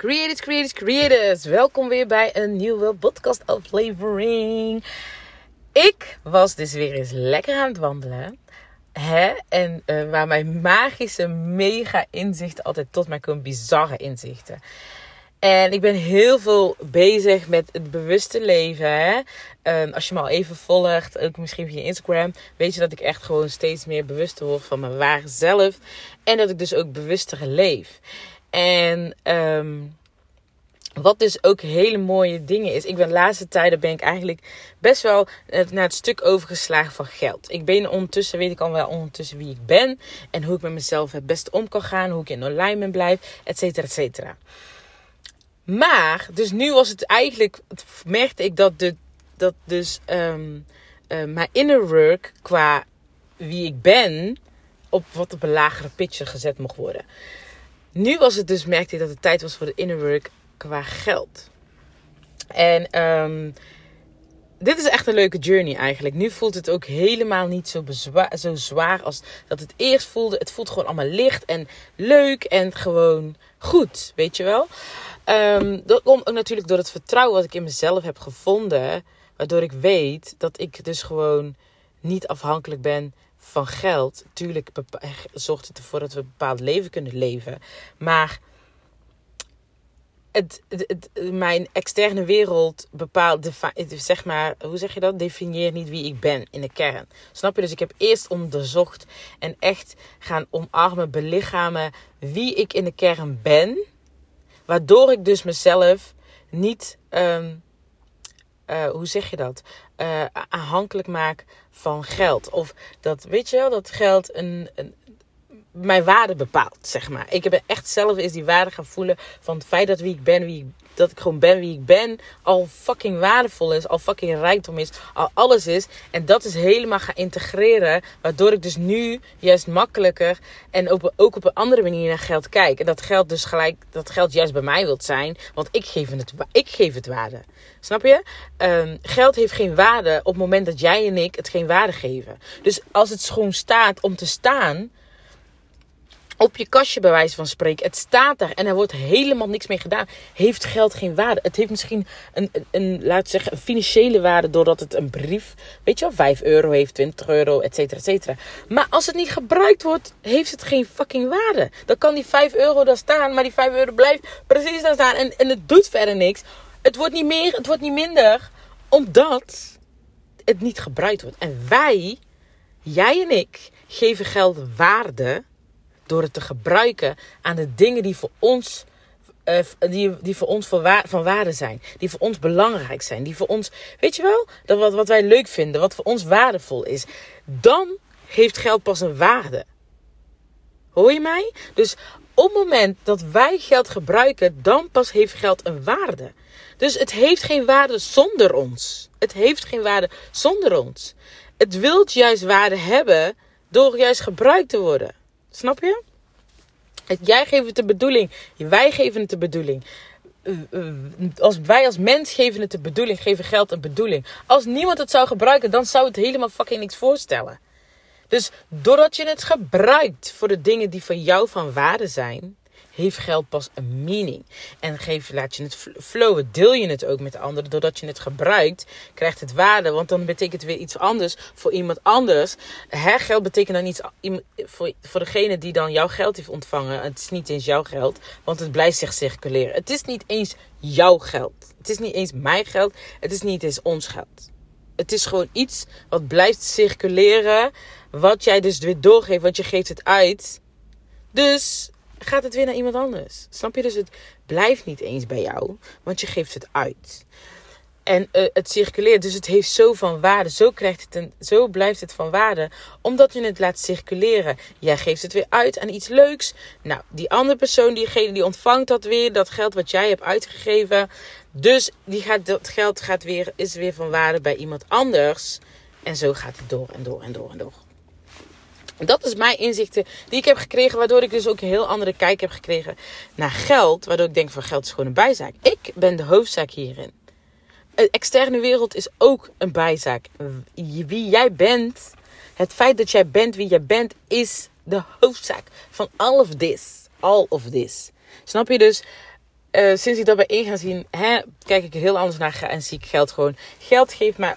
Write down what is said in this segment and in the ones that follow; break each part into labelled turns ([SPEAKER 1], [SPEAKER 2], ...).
[SPEAKER 1] Creators, creators, creators. Welkom weer bij een nieuwe podcast aflevering. Ik was dus weer eens lekker aan het wandelen. Hè? En uh, waar mijn magische mega inzichten altijd tot mij komen. Bizarre inzichten. En ik ben heel veel bezig met het bewuste leven. Hè? Um, als je me al even volgt, ook misschien via Instagram, weet je dat ik echt gewoon steeds meer bewust word van mijn ware zelf. En dat ik dus ook bewuster leef. En um, wat dus ook hele mooie dingen is. Ik ben de laatste tijden ben ik eigenlijk best wel naar het stuk overgeslagen van geld. Ik ben ondertussen, weet ik al wel ondertussen wie ik ben. En hoe ik met mezelf het beste om kan gaan. Hoe ik in alignment blijf, et cetera, et cetera. Maar, dus nu was het eigenlijk, merkte ik dat, de, dat dus um, uh, mijn inner work qua wie ik ben, op wat op een lagere pitje gezet mocht worden. Nu was het dus, merkte ik dat het tijd was voor de inner work qua geld. En um, dit is echt een leuke journey eigenlijk. Nu voelt het ook helemaal niet zo, zo zwaar als dat het eerst voelde. Het voelt gewoon allemaal licht en leuk en gewoon goed, weet je wel. Um, dat komt ook natuurlijk door het vertrouwen wat ik in mezelf heb gevonden. Waardoor ik weet dat ik dus gewoon niet afhankelijk ben van geld. Tuurlijk zorgt het ervoor dat we een bepaald leven kunnen leven. Maar het, het, mijn externe wereld bepaalt, zeg maar, hoe zeg je dat? Definieert niet wie ik ben in de kern. Snap je? Dus ik heb eerst onderzocht en echt gaan omarmen, belichamen wie ik in de kern ben. Waardoor ik dus mezelf niet, um, uh, hoe zeg je dat? Uh, aanhankelijk maak van geld. Of dat, weet je wel, dat geld een, een, mijn waarde bepaalt, zeg maar. Ik heb echt zelf eens die waarde gaan voelen van het feit dat wie ik ben, wie dat ik gewoon ben wie ik ben, al fucking waardevol is, al fucking rijkdom is, al alles is. En dat is helemaal gaan integreren, waardoor ik dus nu juist makkelijker en ook, ook op een andere manier naar geld kijk. En dat geld dus gelijk, dat geld juist bij mij wilt zijn, want ik geef het, ik geef het waarde. Snap je? Um, geld heeft geen waarde op het moment dat jij en ik het geen waarde geven. Dus als het gewoon staat om te staan, op je kastje bij wijze van spreken. Het staat daar en er wordt helemaal niks mee gedaan. Heeft geld geen waarde? Het heeft misschien een, een, laat zeggen, een financiële waarde doordat het een brief, weet je wel, 5 euro heeft, 20 euro, et cetera, et cetera. Maar als het niet gebruikt wordt, heeft het geen fucking waarde. Dan kan die 5 euro daar staan, maar die 5 euro blijft precies daar staan en, en het doet verder niks. Het wordt niet meer, het wordt niet minder, omdat het niet gebruikt wordt. En wij, jij en ik, geven geld waarde door het te gebruiken aan de dingen die voor ons, uh, die, die voor ons van, waar, van waarde zijn. Die voor ons belangrijk zijn. Die voor ons, weet je wel, dat wat, wat wij leuk vinden, wat voor ons waardevol is. Dan heeft geld pas een waarde. Hoor je mij? Dus op het moment dat wij geld gebruiken, dan pas heeft geld een waarde. Dus het heeft geen waarde zonder ons. Het heeft geen waarde zonder ons. Het wilt juist waarde hebben door juist gebruikt te worden. Snap je? Jij geeft het de bedoeling. Wij geven het de bedoeling. Eh, eh, als wij als mens geven het de bedoeling, geven geld een bedoeling. Als niemand het zou gebruiken, dan zou het helemaal fucking niks voorstellen. Dus doordat je het gebruikt voor de dingen die voor jou van waarde zijn, heeft geld pas een meaning. En geef, laat je het flowen, deel je het ook met anderen. Doordat je het gebruikt, krijgt het waarde. Want dan betekent het weer iets anders voor iemand anders. Hè, geld betekent dan iets voor, voor degene die dan jouw geld heeft ontvangen. Het is niet eens jouw geld, want het blijft zich circuleren. Het is niet eens jouw geld. Het is niet eens mijn geld. Het is niet eens ons geld. Het is gewoon iets wat blijft circuleren. Wat jij dus weer doorgeeft, want je geeft het uit. Dus gaat het weer naar iemand anders. Snap je? Dus het blijft niet eens bij jou, want je geeft het uit. En uh, het circuleert, dus het heeft zo van waarde. Zo, krijgt het een, zo blijft het van waarde, omdat je het laat circuleren. Jij geeft het weer uit aan iets leuks. Nou, die andere persoon, diegene die ontvangt dat weer, dat geld wat jij hebt uitgegeven. Dus die gaat, dat geld gaat weer, is weer van waarde bij iemand anders. En zo gaat het door en door en door en door. Dat is mijn inzichten die ik heb gekregen, waardoor ik dus ook een heel andere kijk heb gekregen naar geld. Waardoor ik denk van geld is gewoon een bijzaak. Ik ben de hoofdzaak hierin. De externe wereld is ook een bijzaak. Wie jij bent, het feit dat jij bent wie jij bent, is de hoofdzaak van all of this. All of this. Snap je dus? uh, sinds ik dat bij in ga zien, hè, kijk ik heel anders naar en zie ik geld gewoon. Geld geeft mij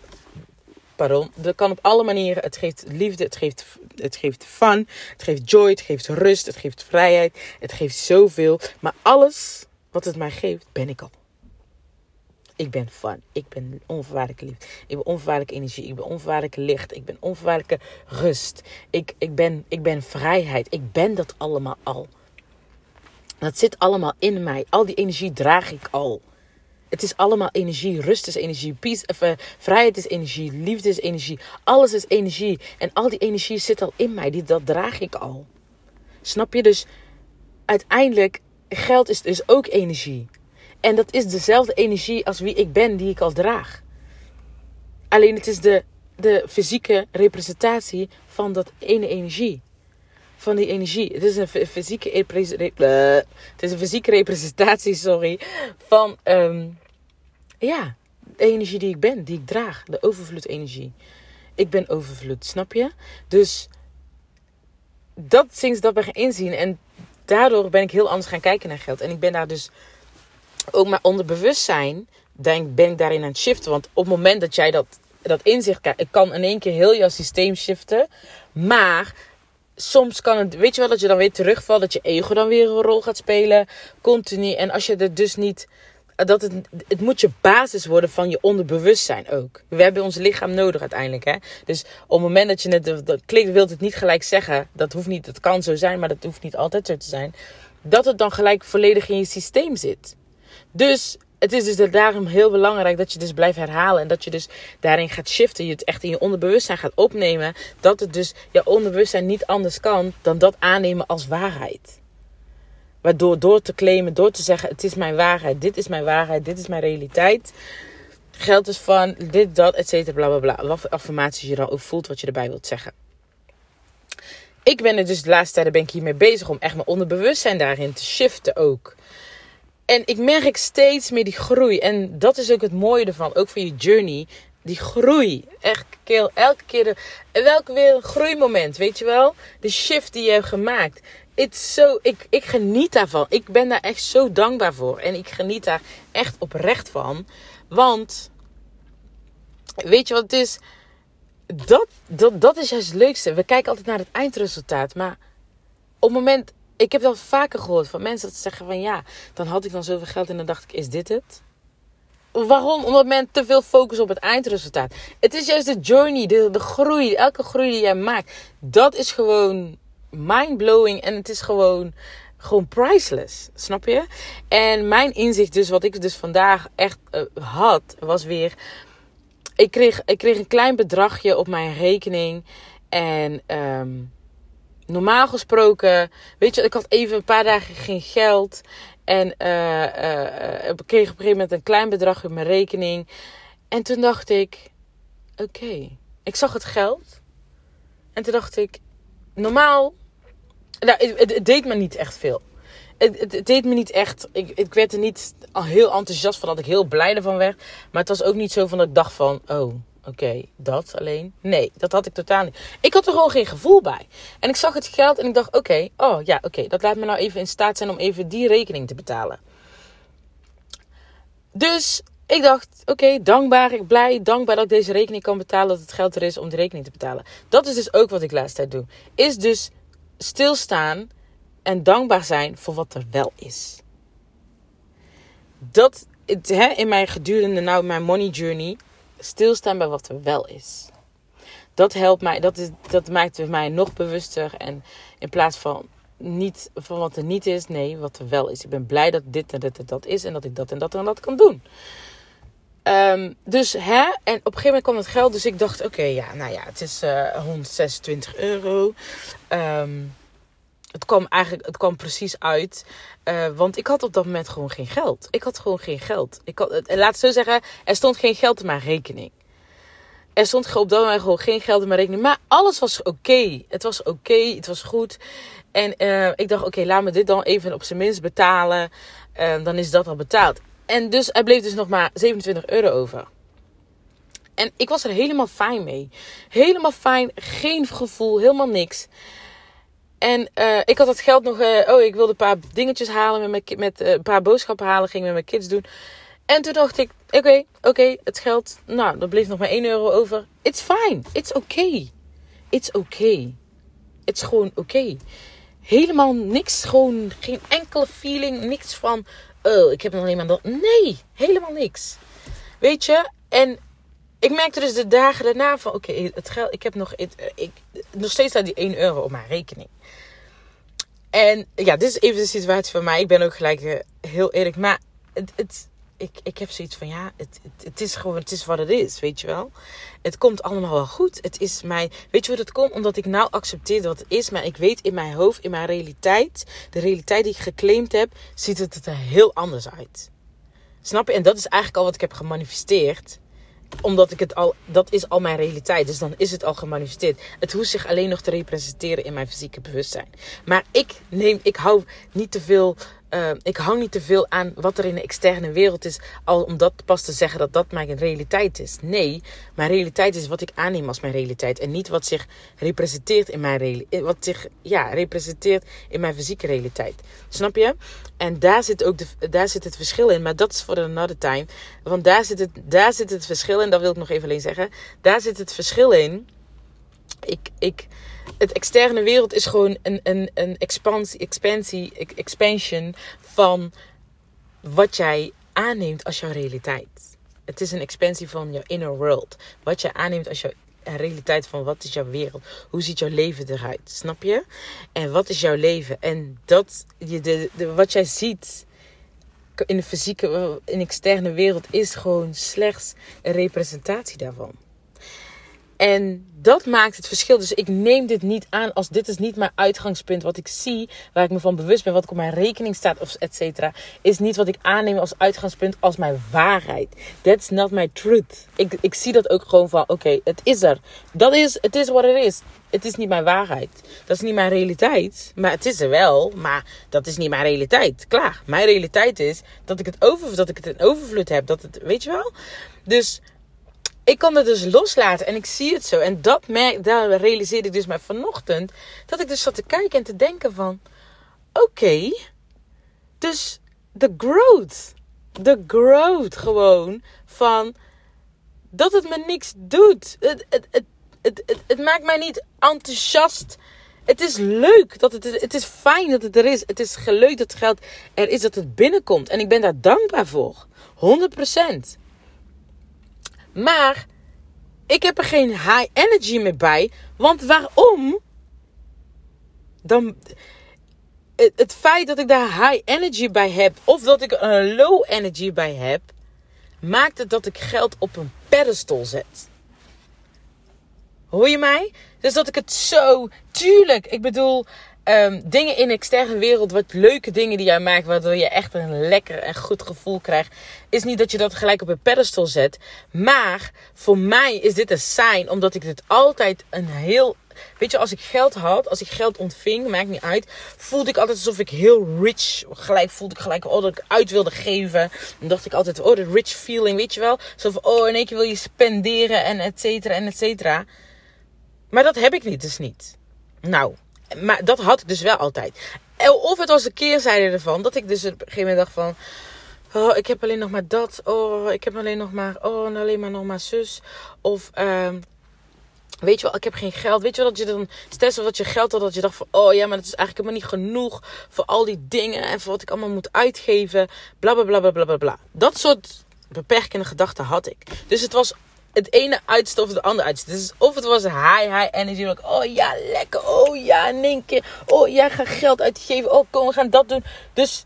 [SPEAKER 1] pardon, dat kan op alle manieren. Het geeft liefde, het geeft, het geeft fun, het geeft joy, het geeft rust, het geeft vrijheid, het geeft zoveel. Maar alles wat het mij geeft, ben ik al. Ik ben fun. Ik ben onvoorwaardelijke liefde. Ik ben onvoorwaardelijke energie. Ik ben onvoorwaardelijke licht. Ik ben onvoorwaardelijke rust. Ik, ik, ben, ik ben vrijheid. Ik ben dat allemaal al. Dat zit allemaal in mij. Al die energie draag ik al. Het is allemaal energie. Rust is energie. Peace, of, uh, vrijheid is energie. Liefde is energie. Alles is energie. En al die energie zit al in mij. Die, dat draag ik al. Snap je? Dus uiteindelijk, geld is dus ook energie. En dat is dezelfde energie als wie ik ben, die ik al draag. Alleen het is de, de fysieke representatie van dat ene energie. Van die energie. Het is een fysieke, het is een fysieke representatie sorry, van um, ja, de energie die ik ben, die ik draag. De overvloed-energie. Ik ben overvloed, snap je? Dus dat sinds dat ben gaan inzien. En daardoor ben ik heel anders gaan kijken naar geld. En ik ben daar dus ook maar onder bewustzijn denk, ben ik daarin aan het shiften. Want op het moment dat jij dat, dat inzicht krijgt, ik kan in één keer heel jouw systeem shiften. Maar soms kan het, weet je wel, dat je dan weer terugvalt, dat je ego dan weer een rol gaat spelen, continu. En als je er dus niet dat het, het moet je basis worden van je onderbewustzijn ook. We hebben ons lichaam nodig uiteindelijk. Hè? Dus op het moment dat je het klikt, wilt het niet gelijk zeggen. Dat hoeft niet, dat kan zo zijn, maar dat hoeft niet altijd zo te zijn. Dat het dan gelijk volledig in je systeem zit. Dus het is dus daarom heel belangrijk dat je dus blijft herhalen. En dat je dus daarin gaat shiften. Je het echt in je onderbewustzijn gaat opnemen. Dat het dus je onderbewustzijn niet anders kan dan dat aannemen als waarheid. Waardoor door te claimen, door te zeggen: Het is mijn waarheid, dit is mijn waarheid, dit is mijn realiteit. Geld is van dit, dat, et cetera, bla bla bla. Wat voor affirmaties je dan ook voelt, wat je erbij wilt zeggen. Ik ben er dus de laatste tijd ben ik hiermee bezig om echt mijn onderbewustzijn daarin te shiften ook. En ik merk steeds meer die groei. En dat is ook het mooie ervan, ook voor je journey. Die groei. Echt, elke keer, de, welk weer groeimoment, weet je wel? De shift die je hebt gemaakt it's so, ik, ik geniet daarvan. Ik ben daar echt zo dankbaar voor. En ik geniet daar echt oprecht van. Want, weet je wat het is? Dat, dat, dat is juist het leukste. We kijken altijd naar het eindresultaat. Maar op het moment, ik heb dat vaker gehoord van mensen dat ze zeggen van ja, dan had ik dan zoveel geld en dan dacht ik, is dit het? Waarom? Omdat men te veel focus op het eindresultaat. Het is juist de journey, de, de groei, elke groei die jij maakt. Dat is gewoon mind-blowing en het is gewoon, gewoon priceless. Snap je? En mijn inzicht dus, wat ik dus vandaag echt uh, had, was weer... Ik kreeg, ik kreeg een klein bedragje op mijn rekening. En um, normaal gesproken, weet je, ik had even een paar dagen geen geld. En uh, uh, ik kreeg op een gegeven moment een klein bedrag op mijn rekening. En toen dacht ik, oké, ik zag het geld. En toen dacht ik, normaal nou, het, deed me niet echt veel. Het, deed me niet echt. Ik, ik werd er niet heel enthousiast van dat ik heel blij ervan werd. Maar het was ook niet zo van dat ik dacht van, oh, oké, dat alleen. Nee, dat had ik totaal niet. Ik had er gewoon geen gevoel bij. En ik zag het geld en ik dacht, oké, oh ja, oké, dat laat me nou even in staat zijn om even die rekening te betalen. Dus ik dacht, oké, dankbaar, ik blij, dankbaar dat ik deze rekening kan betalen, dat het geld er is om die rekening te betalen. Dat is dus ook wat ik laatst tijd doe. Is dus stilstaan en dankbaar zijn voor wat er wel is. Dat het, hè, in mijn gedurende nou mijn money journey stilstaan bij wat er wel is. Dat helpt mij, dat, is, dat maakt mij nog bewuster en in plaats van niet van wat er niet is, nee, wat er wel is. Ik ben blij dat dit en dit en dat is en dat ik dat en dat en dat kan doen. Um, dus hè, en op een gegeven moment kwam het geld, dus ik dacht: oké, ja, nou ja, het is uh, eh, 126 euro. Um, het kwam eigenlijk, het kwam precies uit. Uh, want ik had op dat moment gewoon geen geld. Ik had gewoon geen geld. Ik en laat zo zeggen, er stond geen geld in mijn rekening. Er stond op dat moment gewoon geen geld in mijn rekening. Maar alles was oké. Het was oké, het was goed. En ik dacht, oké, laat me dit dan even op zijn minst betalen. Uh, dan is dat al betaald. En dus er bleef dus nog maar 27 euro over. En ik was er helemaal fijn mee. Helemaal fijn, geen gevoel, helemaal niks. En uh, ik had dat geld nog. Uh, oh, ik wilde een paar dingetjes halen met, mijn, met uh, een paar boodschappen halen. Ging met mijn kids doen. En toen dacht ik: oké, oké, het geld. Nou, er bleef nog maar 1 euro over. It's fine. It's okay. It's okay. It's gewoon oké. Okay. Helemaal niks. Gewoon geen enkele feeling. Niks van. Oh, ik heb alleen maar dat. Nee, helemaal niks. Weet je? En ik merkte dus de dagen daarna van, oké, het geld, ik heb nog, ik, ik, nog steeds staat die 1 euro op mijn rekening. En ja, dit is even de situatie van mij. Ik ben ook gelijk uh, heel eerlijk. Maar het, het, ik, ik heb zoiets van, ja, het, het, het, is gewoon, het is wat het is, weet je wel. Het komt allemaal wel goed. Het is mijn, weet je hoe dat komt? Omdat ik nou accepteer wat het is. Maar ik weet in mijn hoofd, in mijn realiteit, de realiteit die ik geclaimd heb, ziet het er heel anders uit. Snap je? En dat is eigenlijk al wat ik heb gemanifesteerd omdat ik het al, dat is al mijn realiteit. Dus dan is het al gemanifesteerd. Het hoeft zich alleen nog te representeren in mijn fysieke bewustzijn. Maar ik neem, ik hou niet te veel uh, ik hang niet te veel aan wat er in de externe wereld is, al om dat pas te zeggen dat dat mijn realiteit is. Nee, mijn realiteit is wat ik aanneem als mijn realiteit en niet wat zich representeert in mijn realiteit, wat zich ja, representeert in mijn fysieke realiteit. Snap je? En daar zit ook de, daar zit het verschil in, maar dat is voor another time. Want daar zit het, daar zit het verschil in, dat wil ik nog even alleen zeggen. Daar zit het verschil in. Ik, ik, het externe wereld is gewoon een, een, een expansie, expansie, expansion van wat jij aanneemt als jouw realiteit. Het is een expansie van jouw inner world. Wat jij aanneemt als jouw realiteit van wat is jouw wereld? Hoe ziet jouw leven eruit? Snap je? En wat is jouw leven? En dat, je, de, de, wat jij ziet in de fysieke, in de externe wereld is gewoon slechts een representatie daarvan. En dat maakt het verschil. Dus ik neem dit niet aan als dit is niet mijn uitgangspunt. Wat ik zie, waar ik me van bewust ben, wat op mijn rekening staat, of et cetera. Is niet wat ik aanneem als uitgangspunt, als mijn waarheid. That's not my truth. Ik, ik zie dat ook gewoon van, oké, het is er. Dat is, het is wat het is. Het is niet mijn waarheid. Dat is niet mijn realiteit. Maar het is er wel. Maar dat is niet mijn realiteit. Klaar. Mijn realiteit is dat ik het, over, dat ik het in overvloed heb. Dat het, weet je wel? Dus ik kon het dus loslaten en ik zie het zo. En dat merk, daar realiseerde ik dus maar vanochtend. Dat ik dus zat te kijken en te denken van... Oké, dus de growth. De growth gewoon van... Dat het me niks doet. Het, het, het, het, het, het maakt mij niet enthousiast. Het is leuk dat het, het is fijn dat het er is. Het is leuk dat het geld er is, dat het binnenkomt. En ik ben daar dankbaar voor. 100%. Maar ik heb er geen high energy meer bij. Want waarom? Dan, het, het feit dat ik daar high energy bij heb, of dat ik een low energy bij heb, maakt het dat ik geld op een pedestal zet. Hoor je mij? Dus dat ik het zo. Tuurlijk, ik bedoel, um, dingen in de externe wereld, wat leuke dingen die jij maakt, waardoor je echt een lekker en goed gevoel krijgt, is niet dat je dat gelijk op een pedestal zet. Maar voor mij is dit een sign, omdat ik dit altijd een heel Weet je, als ik geld had, als ik geld ontving, maakt niet uit. Voelde ik altijd alsof ik heel rich. Gelijk voelde ik gelijk, oh, dat ik uit wilde geven. Dan dacht ik altijd, oh, de rich feeling, weet je wel. Van, oh, in één keer wil je spenderen en et cetera en et cetera. Maar dat heb ik niet, dus niet. Nou, maar dat had ik dus wel altijd. Of het was de keerzijde ervan. Dat ik dus op een gegeven moment dacht van... Oh, ik heb alleen nog maar dat. Oh, ik heb alleen nog maar... Oh, en alleen maar nog maar zus. Of... Uh, Weet je wel, ik heb geen geld. Weet je wel, dat je dan, stel dat je geld had, dat je dacht van, oh ja, maar dat is eigenlijk helemaal niet genoeg voor al die dingen en voor wat ik allemaal moet uitgeven. Bla bla bla bla bla bla. Dat soort beperkende gedachten had ik. Dus het was het ene uitstof of de andere uitstof. Dus of het was high, high energy. Oh ja, lekker. Oh ja, in één keer. Oh ja, ga geld uitgeven. Oh, kom, we gaan dat doen. Dus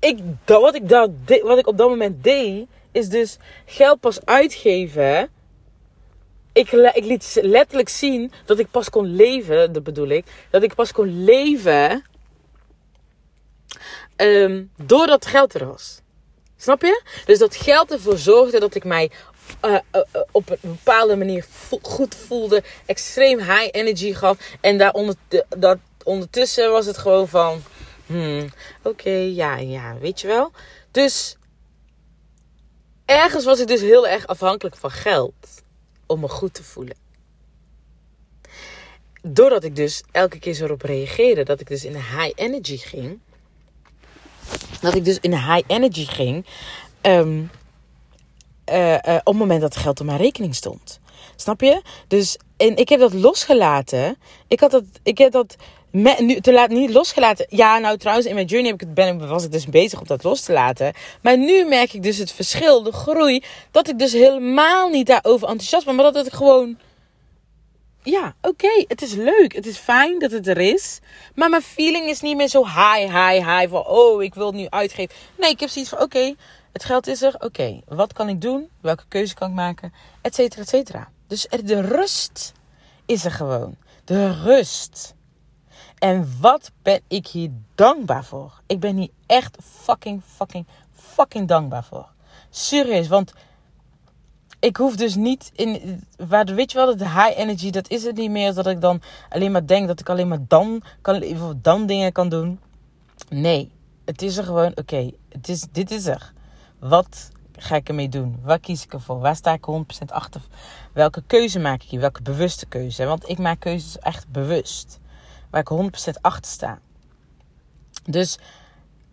[SPEAKER 1] ik, wat, ik dat, wat ik op dat moment deed, is dus geld pas uitgeven. Ik, ik liet letterlijk zien dat ik pas kon leven. Dat bedoel ik. Dat ik pas kon leven. Um, doordat geld er was. Snap je? Dus dat geld ervoor zorgde dat ik mij uh, uh, op een bepaalde manier goed voelde. Extreem high energy gaf. En daar dat, ondertussen was het gewoon van... Hmm, oké, ja, ja, weet je wel. Dus ergens was ik dus heel erg afhankelijk van geld. Om me goed te voelen. doordat ik dus elke keer zo erop reageerde, dat ik dus in high energy ging. Dat ik dus in high energy ging. ehm, eh, eh, op het moment dat het geld op mijn rekening stond. Snap je? Dus en ik heb dat losgelaten. Ik had dat, ik heb dat nu, te laat niet losgelaten. Ja, nou trouwens, in mijn journey heb ik ben, ik- was ik dus bezig om dat los te laten. Maar nu merk ik dus het verschil, de groei. Dat ik dus helemaal niet daarover enthousiast ben. Maar dat het gewoon. Ja, oké, het is leuk. Het is fijn dat het er is. Maar mijn feeling is niet meer zo high, high, high. Van, oh, ik wil het nu uitgeven. Nee, ik heb zoiets van, oké, het geld is er. Oké, wat kan ik doen? Welke keuze kan ik maken? Et cetera, et cetera. Dus er, de rust is er gewoon. De rust. En wat ben ik hier dankbaar voor? Ik ben hier echt fucking, fucking, fucking dankbaar voor. Serieus, want ik hoef dus niet in. Waar, weet je wel, de high energy, dat is het niet meer. Dat ik dan alleen maar denk dat ik alleen maar dan, kan, dan dingen kan doen. Nee, het is er gewoon, oké, het is dit is er. Wat ga ik ermee doen? Waar kies ik ervoor? Waar sta ik 100% achter? Welke keuze maak ik hier? Welke bewuste keuze? Want ik maak keuzes echt bewust. Waar ik 100% achter sta. Dus,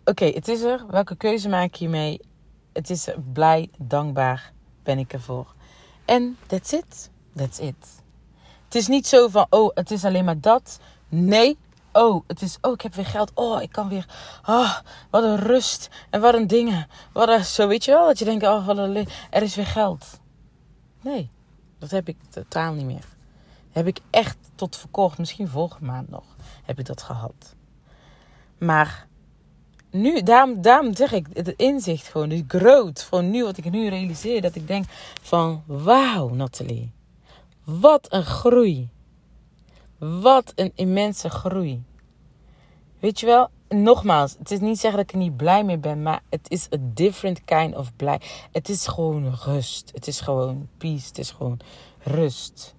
[SPEAKER 1] oké, het is er. Welke keuze maak ik hiermee? Het is er. blij, dankbaar ben ik ervoor. En that's it. That's it. Het is niet zo van, oh, het is alleen maar dat. Nee. Oh, het is, oh, ik heb weer geld. Oh, ik kan weer. Oh, wat een rust. En wat een dingen. Wat een, zo weet je wel. Dat je denkt, oh, er is weer geld. Nee, dat heb ik totaal niet meer. Heb ik echt tot verkocht. Misschien volgende maand nog. Heb ik dat gehad. Maar nu, daarom, daarom zeg ik, het inzicht gewoon, de groot. Van nu, wat ik nu realiseer. Dat ik denk van, wauw, Nathalie. Wat een groei. Wat een immense groei. Weet je wel, nogmaals, het is niet zeggen dat ik er niet blij mee ben, maar het is a different kind of blij. Het is gewoon rust. Het is gewoon peace. Het is gewoon rust.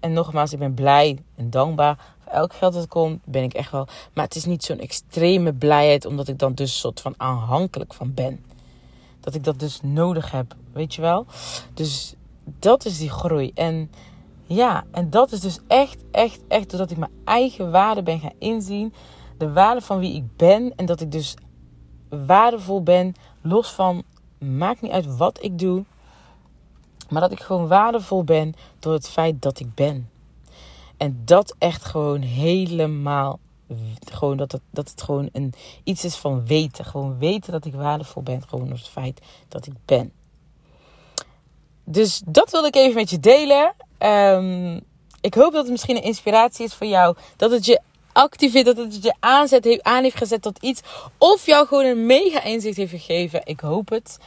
[SPEAKER 1] En nogmaals, ik ben blij en dankbaar voor elk geld dat komt. Ben ik echt wel. Maar het is niet zo'n extreme blijheid, omdat ik dan dus soort van aanhankelijk van ben. Dat ik dat dus nodig heb, weet je wel? Dus dat is die groei. En ja, en dat is dus echt, echt, echt doordat ik mijn eigen waarde ben gaan inzien. De waarde van wie ik ben. En dat ik dus waardevol ben. Los van, maakt niet uit wat ik doe. Maar dat ik gewoon waardevol ben door het feit dat ik ben. En dat echt gewoon helemaal. Gewoon dat het, dat het gewoon een, iets is van weten. Gewoon weten dat ik waardevol ben. Gewoon door het feit dat ik ben. Dus dat wilde ik even met je delen. Ehm, ik hoop dat het misschien een inspiratie is voor jou. Dat het je activeert, dat het je aanzet, aan heeft gezet tot iets. Of jou gewoon een mega inzicht heeft gegeven. Ik hoop het.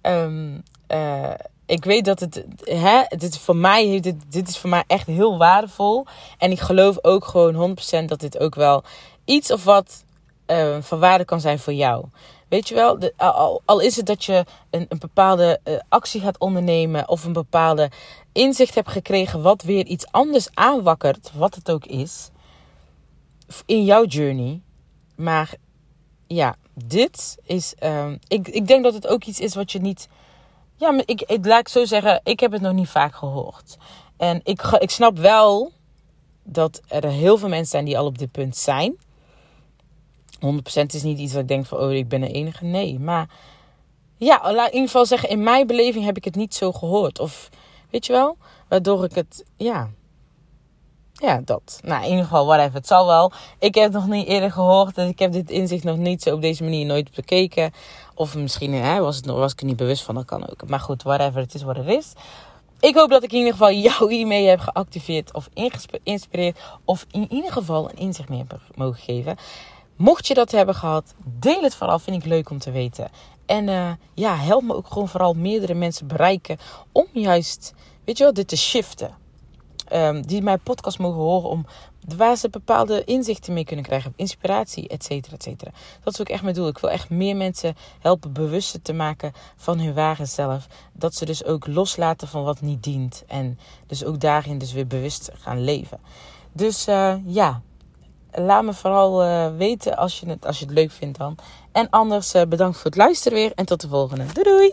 [SPEAKER 1] Ehm, eh, ik weet dat het, hè, dit voor mij, dit, dit is voor mij echt heel waardevol. En ik geloof ook gewoon 100% dat dit ook wel iets of wat eh, van waarde kan zijn voor jou. Weet je wel, al, is het dat je een, een bepaalde uh, actie gaat ondernemen of een bepaalde inzicht hebt gekregen wat weer iets anders aanwakkert, wat het ook is, in jouw journey. Maar ja, dit is, um, ik, ik denk dat het ook iets is wat je niet, ja, ik, ik laat ik zo zeggen, ik heb het nog niet vaak gehoord. En ik, ik snap wel dat er heel veel mensen zijn die al op dit punt zijn. 100% is niet iets wat ik denk van, oh, ik ben de enige. Nee, maar ja, laat in ieder geval zeggen, in mijn beleving heb ik het niet zo gehoord. Of, weet je wel, waardoor ik het, ja, ja, dat. Nou, in ieder geval, whatever. Het zal wel. Ik heb nog niet eerder gehoord. En ik heb dit inzicht nog niet zo op deze manier nooit bekeken. Of misschien hè, was, het, was ik er niet bewust van. Dat kan ook. Maar goed, whatever. Het is wat het is. Ik hoop dat ik in ieder geval jouw e-mail heb geactiveerd. Of geïnspireerd. Of in ieder geval een inzicht mee heb mogen geven. Mocht je dat hebben gehad, deel het vooral. Vind ik leuk om te weten. En uh, ja, help me ook gewoon vooral meerdere mensen bereiken. Om juist, weet je wel, dit te shiften. Um, die mijn podcast mogen horen om waar ze bepaalde inzichten mee kunnen krijgen, inspiratie, et cetera, et cetera. Dat is ook echt mijn doel. Ik wil echt meer mensen helpen bewuster te maken van hun ware zelf. Dat ze dus ook loslaten van wat niet dient en dus ook daarin dus weer bewust gaan leven. Dus uh, ja, laat me vooral uh, weten als je, het, als je het leuk vindt dan. En anders uh, bedankt voor het luisteren weer en tot de volgende. Doei doei!